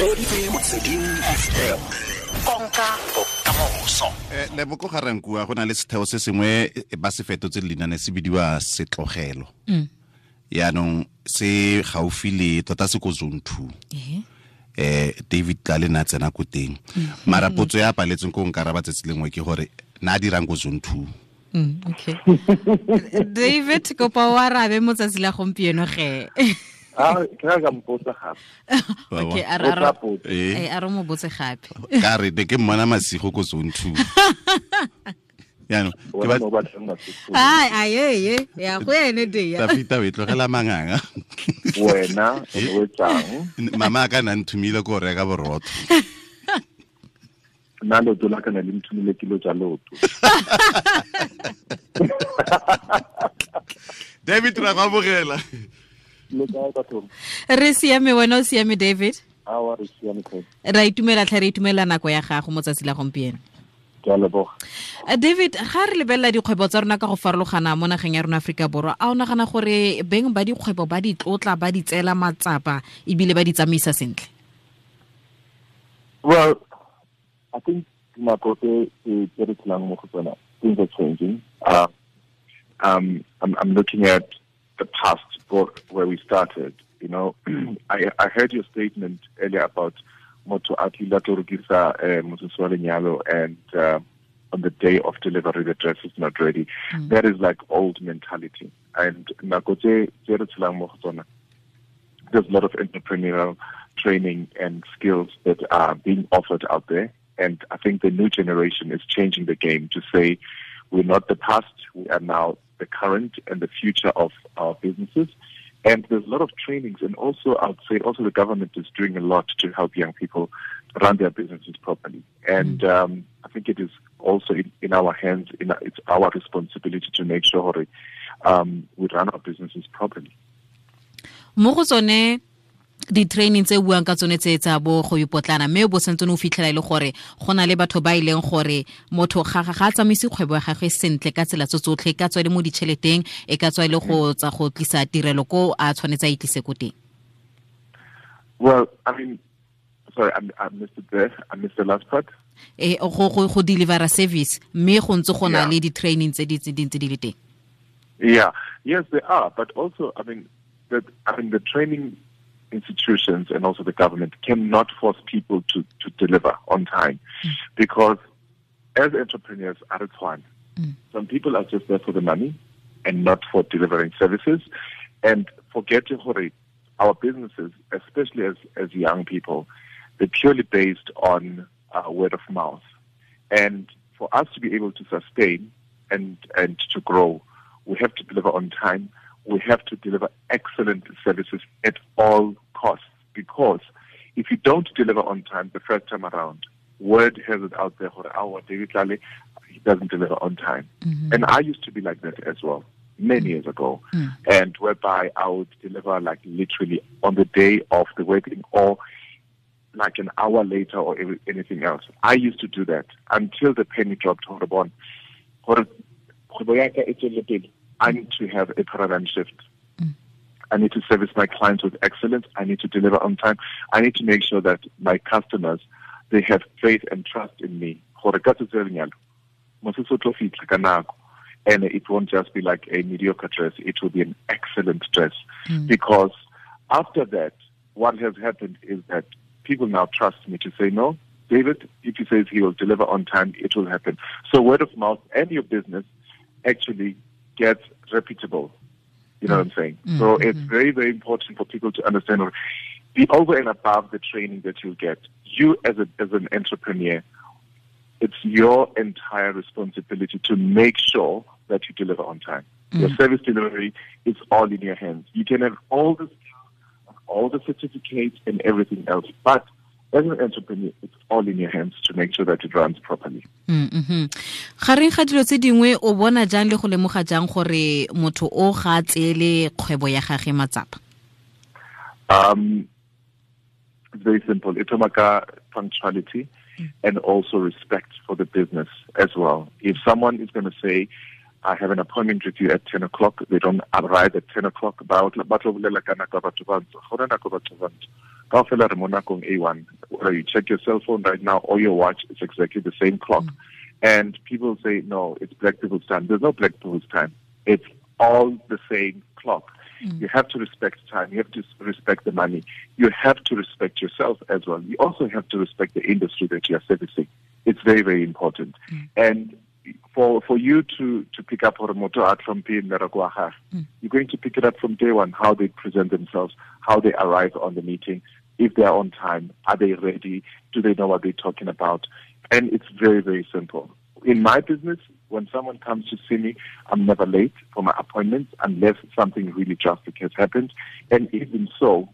re motsweding fm konka bokamoso Eh, leboko ga rankua go na le setheo se sengwe eh, ba se fetotse leinaane se bidiwa setlogelo. Yaanong se gaufi le tota se ko zone two eh david tlale na tsena ko teng. Mara potso ya paletseng ko nka raba tsatsi lengwe ke gore na a dirang ko zone two Mm, okay. David kopa o arabe mo tsatsi la gompieno ge a re mo botse gape. Ka re de ke mmona masigo ko zone two. Yaanongtafita o e, e. tlogela manganga. Wena eh? mama a ka nna nthumile ko reka borotho. Nna loto la kana le nthumile kilo tsa loto david ra go amogela re siame wena o siame david re ra itumela tlhe re itumela nako ya gago mo tsatsi la gompieno. Uh, david ga re lebelela dikgwebo tsa rona ka go farologana mo nageng ya rona aforika borwa a o nagana gore beng ba dikgwebo ba di tlotla ba di tseela matsapa ebile ba di tsamaisa sentle Well, I think dinako tse re tshelang mo go tsona, things are changing. Uh, um, I'm, I'm looking at the past where where we started. You know, I, I heard your statement earlier about Moto Atila Torugisa Mususwale and uh, on the day of delivery, the dress is not ready. That is like old mentality. And nako tse tse re tshelang mo go tsona, there's a lot of entrepreneurial training and skills that are being offered out there. And I think the new generation is changing the game to say we're not the past, we are now the current and the future of our businesses. And there's a lot of trainings, and also I would say also the government is doing a lot to help young people run their businesses properly. And um, I think it is also in, in our hands, in, it's our responsibility to make sure um, we run our businesses properly. mo go tsone di-training tse buang ka tsone tse tsa bo go ipotlana mme bo sentse o fitlhela e le gore go na le batho ba e leng gore motho ga ga a tsamaise kgwebo ya gagwe sentle ka tsela tse tsotlhe e ka tswa e le mo ditšheleteng e ka tswa e le go tsa go tlisa tirelo ko a tshwanetse a itlise ko teng Well, I mean, sorry, I, I missed it there. I missed the last part. e go go go delivera service mme go ntse go na le di-training tse di tse di ntse di le teng Yeah, yes, they are. But also, I mean, that I mean, the training institutions and also the government cannot force people to, to deliver on time because as entrepreneurs, at a time, some people are just there for the money and not for delivering services. And forgetting hore, our businesses, especially as, as young people, they're purely based on uh, word of mouth. And for us to be able to sustain and, and to grow, we have to deliver on time. We have to deliver excellent services at all costs because if you don't deliver on time the first time around, word has it out there, "Hore, our David Tlale, he doesn't deliver on time. Mm-hmm. And I used to be like that as well many years ago, mm. and whereby I would deliver like literally on the day of the wedding or like an hour later or anything else. I used to do that until the penny dropped on the bond. I need to have a paradigm shift. Mm. I need to service my clients with excellence. I need to deliver on time. I need to make sure that my customers they have faith and trust in me. Gore ka tsatsi le lenyalo, mosese o tlo fitlha ka nako. And it won't just be like a mediocre dress, it will be an excellent dress. Mm. Because after that, what has happened is that people now trust me to say, no, David, if he says he will deliver on time, it will happen. So word of mouth and your business actually gets reputable. You know what I'm mm. saying? Mm, so mm, it's very, very important for people to understand be over and above the training that you'll get. You as a as an entrepreneur, it's your entire responsibility to make sure that you deliver on time. Your service delivery is all in your hands. You can have all the skills, all the certificates and everything else, but as an entrepreneur, it's all in your hands to make sure that it runs properly. Mhm. gareng ga dilo tse dingwe o bona jang le go lemoga jang gore motho o ga a tseele kgwebo ya gage matsapa Um, it's very simple. Itomaka punctuality and also respect for the business as well. If someone is going to say, I have an appointment with you at 10 o'clock, they don't arrive at 10 o'clock, ba o tla- ba tlo bolela ka nako ya batho ba ntse. Go na nako batho ba ntse. kaofela re mo nakong a1 whether you check your cell phone right now or your watch it's exactly the same clock mm. and people say no it's black people's time there's no black people's time it's all the same clock mm. you have to respect time you have to respect the money you have to respect yourself as well you also have to respect the industry that you are servicing it's very very important mm. and for for you to to pick up or moto art from being mm. you're going to pick it up from day one how they present themselves how they arrive on the meeting if they are on time are they ready do they know what they're talking about? And it's very very simple. In my business when someone comes to see me i'm never late for my appointments unless something really drastic has happened. And even so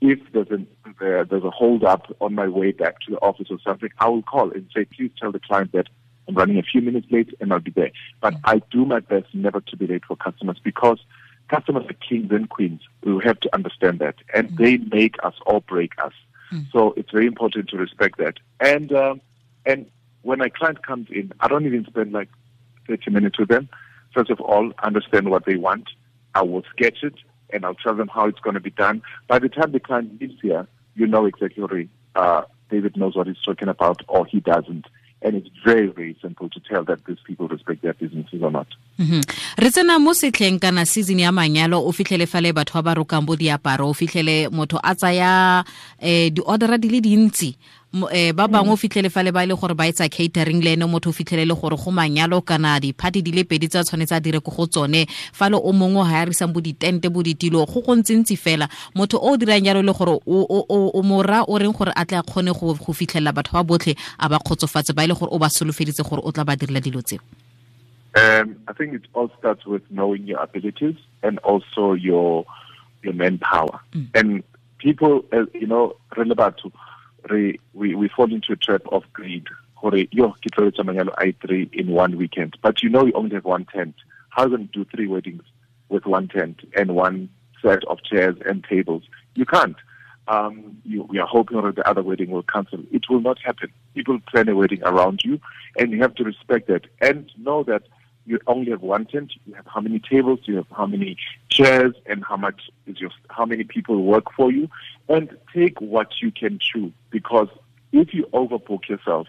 if there's, an, uh, there's a hold up on my way back to the office or something, I will call and say, please tell the client that I'm running a few minutes late and I'll be there. But. I do my best never to be late for customers because customers are kings and queens. We have to understand that. And mm. they make us or break us. Mm. So it's very important to respect that. And, um, and when a client comes in, I don't even spend like 30 minutes with them. First of all, understand what they want. I will sketch it and I'll tell them how it's going to be done. By the time the client leaves here, you know exactly uh, David knows what he's talking about or he doesn't. And it's very very simple to tell that these people respect their businesses or not mm -hmm. re tsena mo setlheng kana season ya manyalo o fitlhele fale batho ba ba rokang bo diaparo o fitlhele motho a tsaya um di-ordera di le dintsi eh ba bangwe o fitlhele fa le ba le gore ba etsa catering le ene motho o fitlhelele gore go manyalo kana di-party di le pedi tsa tshwanetse a direko go tsone fa le o mongwe o ya risang bo ditente bo ditilo go go ntsentsi fela motho o o dirang jalo le gore o mora o reng gore a tle a kgone go fitlhelela batho ba botlhe a ba kgotsofatse ba e le gore o ba solofeditse gore o tla ba direla dilo tseo Um, I think it all starts with knowing your abilities and also your your manpower. Mm. And people, uh, you know, relevant le batho re we, we fall into a trap of greed. Gore yo ke tlo manyalo i three in one weekend. But you know you only have one tent. How are you going to do three weddings with one tent and one set of chairs and tables? You can't. Um, you, we are hoping that the other wedding will cancel. It will not happen. People plan a wedding around you, and you have to respect that and know that you only have one tent. You have how many tables, you have how many chairs, and how much is your how many people work for you, and take what you can chew. Because if you overbook yourself,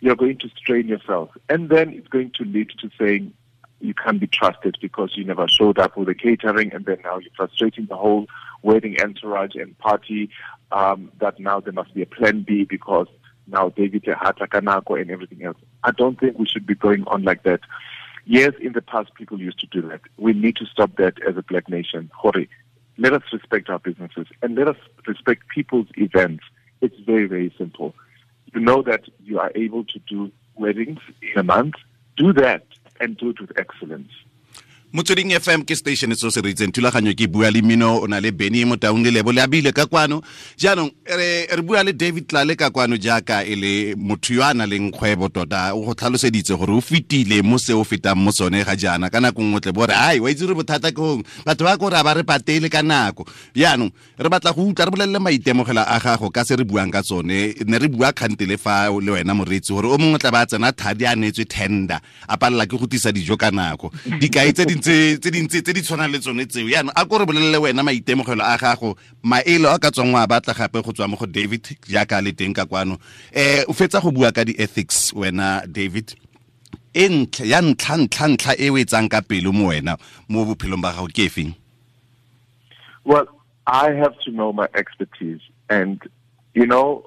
you're going to strain yourself, and then it's going to lead to saying you can't be trusted because you never showed up with the catering, and then now you're frustrating the whole wedding entourage and party. Um, that now there must be a plan B because now David Hatakanako and everything else. I don't think we should be going on like that. Yes, in the past, people used to do that. We need to stop that as a black nation. Hori, let us respect our businesses and let us respect people's events. It's very, very simple. You know that you are able to do weddings in a month. Do that and do it with excellence. Motsweding fm ke station se se reitseng thulaganyo ke bua le mino o na le beny mo taung le lebo le abile ka kwano. Jaanong re bua le david tlale ka kwano jaaka e le motho yo a na leng kgwebo tota. O go tlhaloseditse gore o fetile mo se o fetang mo sone ga jaana. Ka nako nngwe tle bore ai wa itse re bothata ke gong? Batho ba kore a ba re patele ka nako. Jaanong re batla go utlwa re bolelele maitemogelo a gago ka se re buang ka tsone ne re bua kgante le fa le wena moreetsi gore o mongwe tla ba tsena thadi a neetswe tender a palela ke go tisa dijo ka nako. Dikai tse tse tse di le tsone tseo. Yaanong a bolelele wena maitemogelo a gago maele a ka tswang wa batla gape go tswa mo go david jaaka le teng ka kwano. Um o fetsa go bua ka di-ethics wena david. E ntlha ya ntlha ntlha ntlha e o e tsang ka pelo mo wena mo bophelong ba gago ke well i have to know my expertise and you know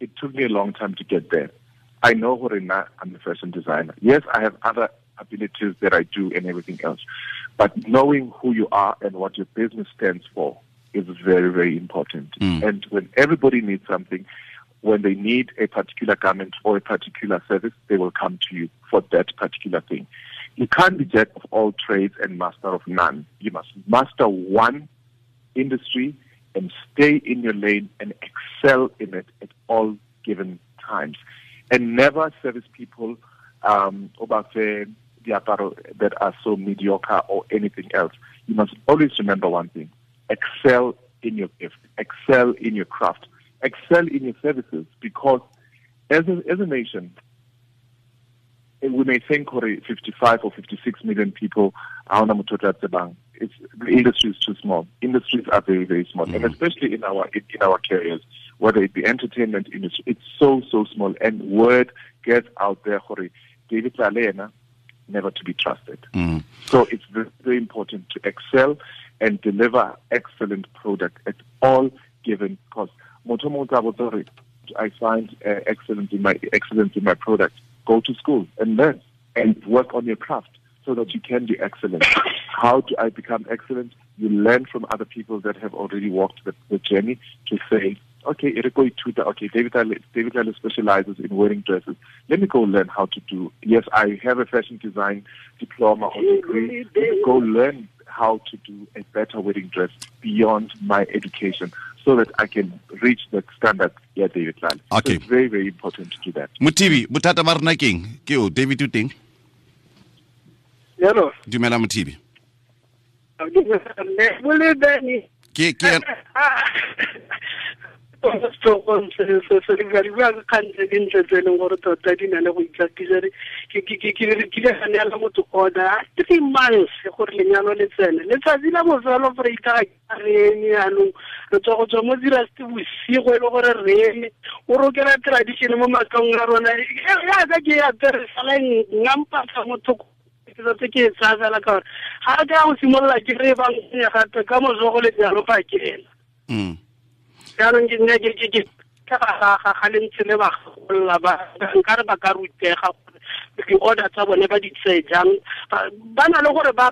it took me a long time to get there. I know what i'm a fashion designer. Yes i have other abilities that I do and everything else. But knowing who you are and what your business stands for is very, very important. Mm. And when everybody needs something, when they need a particular garment or a particular service, they will come to you for that particular thing. You can't be jack of all trades and master of none. You must master one industry and stay in your lane and excel in it at all given times. And never service people um, diaparo that are so mediocre or anything else. You must always remember one thing. Excel in your gift. Excel in your craft. Excel in your services because as a, as a nation, eh, we may think 55 or 56 million people are on it's the industry is too small. Industries are very very small, and mm. especially in our in, in our careers, whether it be entertainment industry, it's so so small, and word gets out there. David Lalena, never to be trusted. Mm. So it's very, very important to excel and deliver excellent product at all given costs. Motho mo tla botsa hore, I find uh, excellence in my excellence in my product. Go to school and learn and work on your craft so that you can be excellent. How do I become excellent? You learn from other people that have already walked the, the journey to say, okay, Eriko Ituta, okay, David Tlale, David Tlale specializes in wearing dresses. Let me go learn how to do. Yes, I have a fashion design diploma or degree. Let me go learn how to do a better wedding dress beyond my education so that I can reach that standard. Yeah, David Tlale. Okay. So it's very, very important to do that. motibi bothata ba rena keng ke o david o teng Yalo. dumela motibi Ne bole bani. ke ke ah, ah, ah. ribjang kantle ke ntle tse e leng gore tota di na le go itlapisa ke le ga neela motho order three months gore lenyalo le tsene letsatsi la bofelo fore itaga ke reme yanong re tswa go tswa mo diraste bosigo e le gore reme o rokela tradition mo makong a rona yaka ke aperesalaeng ngampatsa motho tsatse ke e tsaya fela ka gore ga ka go ke re bankanya gape ka mosogo le jalo pakela jaanong ke nne ke ga ga le ba golla ba re ba ka rutega gore di-order tsa bone ba di tseye jang. Ba na le gore ba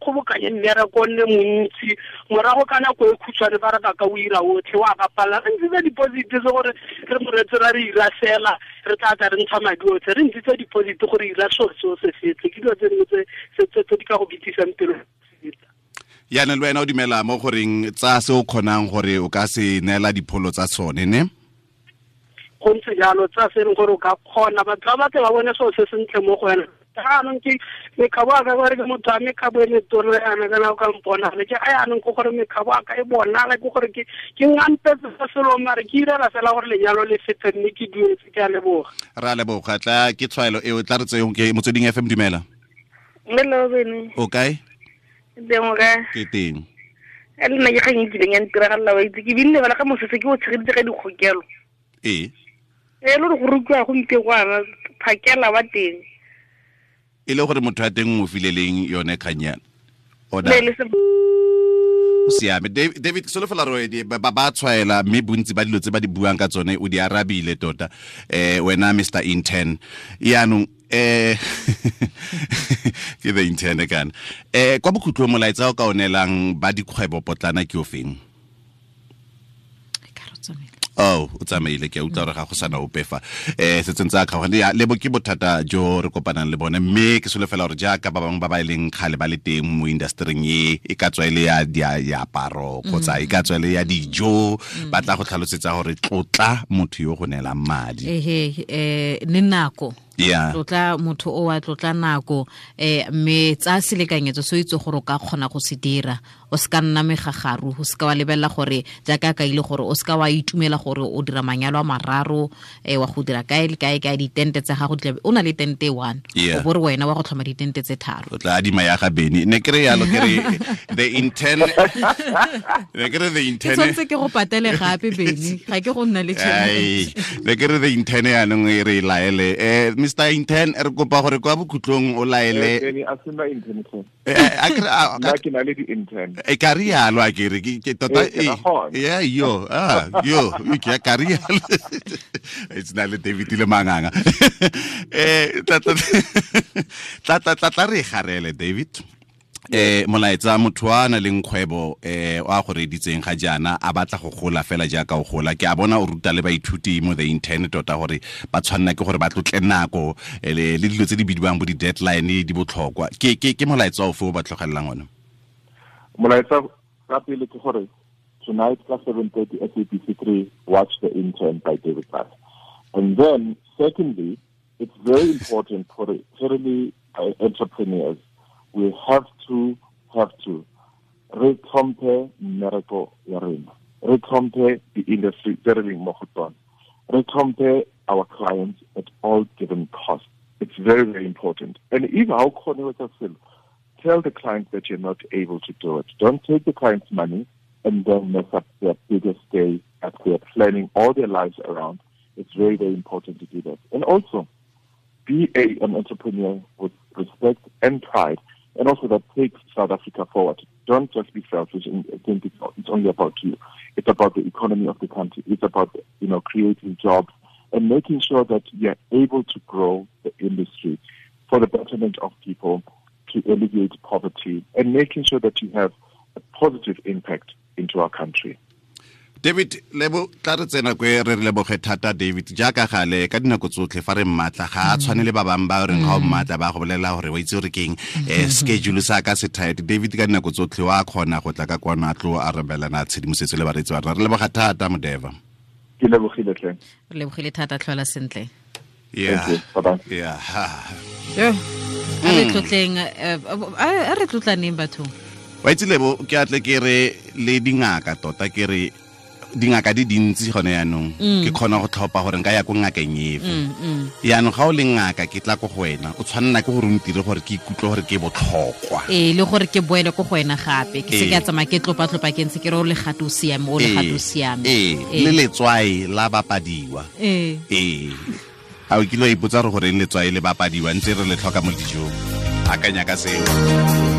kgobokanye mmereko nne montsi. Morago ka nako e khutshwane ba re ba ka o ira otlhe wa bapalela re ntshitse deposit se gore re moretse ra re ira fela re tla re ntsha madi otlhe. Re ntshitse deposit gore ira seo seo se fetse ke dilo tse dingwe tse di ka go bitisang pelo yana le wena o dumela mo goreng tsa se o kgonang gore o ka se neela dipholo tsa tsone ne go ntse jalo tsa se leng gore o ka kgona batho ba batle ba bone seo se sentle mo go wena jaanong ke mekgabo a ka bare ke motho a mekgabo e metolo yana kana o ka mponale ke ga yanong ke gore mekgabo a ka e bonala ke gore ke ke ngampetse sa selo mare ke irela fela gore lenyalo le fete mme ke duetse ke a leboga re a leboga tla ke tshwaelo eo tla re tseyong ke motsweding fm dumela Hello bene. o kae ka. Ke teng? A le nna ke kgang e kileng ya wa itse ke binne bala ka mosese ke o tshegeditse ka dikgokelo. ee. E le gore go rukiwa gompiekwana phakela wa teng. e le gore motho a teng o fileleng yone kganyana o siame. Dav- david solofela re ba ba tshwaela mme bontsi ba dilo tse ba di buang ka tsone o di arabile tota. Eh wena mr intern yaanong eh ke the intern kana. Eh kwa bokhutlong molaetsa o ka o neelang ba dikgwebo potlana ke o feng Ka re tsamaile. oh o tsamaile ke a utlwa gore ga go sana ope fa. Um se tsentse a kgaogane Ya, lebo ke bothata jo re kopanang le bone mme ke solofela gore jaaka ba bangwe ba ba e leng kgale ba le teng mo industryng e e ka tswa e le ya dia- diaparo kgotsa e ka tswa e le ya dijo ba tla go tlhalosetsa gore tlotla motho yo go neelang madi. Ehe eh le nako ya tlotla motho o wa tlotla nako eh mme tsa selekanyetso se o itse gore o ka kgona go se dira o se ka nna megagaru o se ka wa lebella gore jaaka ka ile gore o se ka wa itumela gore o dira manyalo a mararo eh wa go dira kae le kae kae ditente tsa gago tlabe- o na le tente e one. Yeah. o bore wena wa go tlhoma ditente tse tharo. O tla adima ya ga beni ne kere yalo ke re the intern ne kere the ke intern tshwanetse ke go patele gape beni ga ke go nna le ai ne kere the intern ya nngwe re e laele um mr intern e re kopa gore kwa bokhutlong o laele e a kere tota yo yo ka rialo. Etsena tota eh, ah, le david le manganga. Um tla re e garele david. Eh molaetsa motho a na leng kgwebo eh wa go reditseng ga jaana a batla go gola fela jaaka o gola ke a bona o ruta le baithuti mo the intern tota gore ba tshwanela ke gore ba tlotle nako eh, le dilo tse di bidiwang bo di-deadline di botlhokwa ke ke ke molaetsa o fe o ba tlogelelang one molaetsa ka pele ke gore tonight ka 7:30 SABC 3 watch the intern by David Platt. And then secondly, it's very important for really uh, entrepreneurs. We have to have to recompare miracle ya rena. The industry tse re mo go tsone. Our clients at all given costs. It's very, very important. And if how kgone wetsa tell the client that you're not able to do it. Don't take the client's money and then mess up their biggest day that they're planning all their lives around. It's very, very important to do that. And also, be a, an entrepreneur with respect and pride, and also that takes South Africa forward. Don't just be selfish and think it's, it's only about you. It's about the economy of the country. It's about you know creating jobs and making sure that you're able to grow the industry for the betterment of people, to alleviate poverty, and making sure that you have a positive impact into our country. David lebo tla re tsena kwe re re leboge thata david jaaka gale ka dinako tsotlhe fa re mmatla ga a tshwane le ba bangwe ba reng ga o mmatla ba go bolelela gore wa itse gore keng um schedule sa ka se tight. David ka dinako tsotlhe wa kgona go tla ka kwana tlo a rebelana tshedimosetso le bareetsi ba rona. Re leboga thata modeva. Ke lebogile tlhe. re lebogile thata tlhola sentle. Yeah. Yeah. Yo a re tlotleng eh, a a re tlotlaneng bathong? Wa itse lebo ke atle ke re le dingaka tota ke re dingaka di dintsi gone yaanong ke khona go tlhopa gore nka ya ko ngakeng efe. Yaanong ga o le ngaka ke tla ko go wena o tshwanela ke gore o ntire gore ke ikutlwe gore ke botlhokwa. Ee le gore ke boele ko go wena gape ke se ke a tsamaya ke tlopatlopa ke ntse ke re o legate o siame o legate o siame. Ee le letswae la bapadiwa. Ee. Ee. Ga o kile wa ipotsa gore goreng letswae le bapadiwa ntse re le tlhoka mo dijong akanya ka seo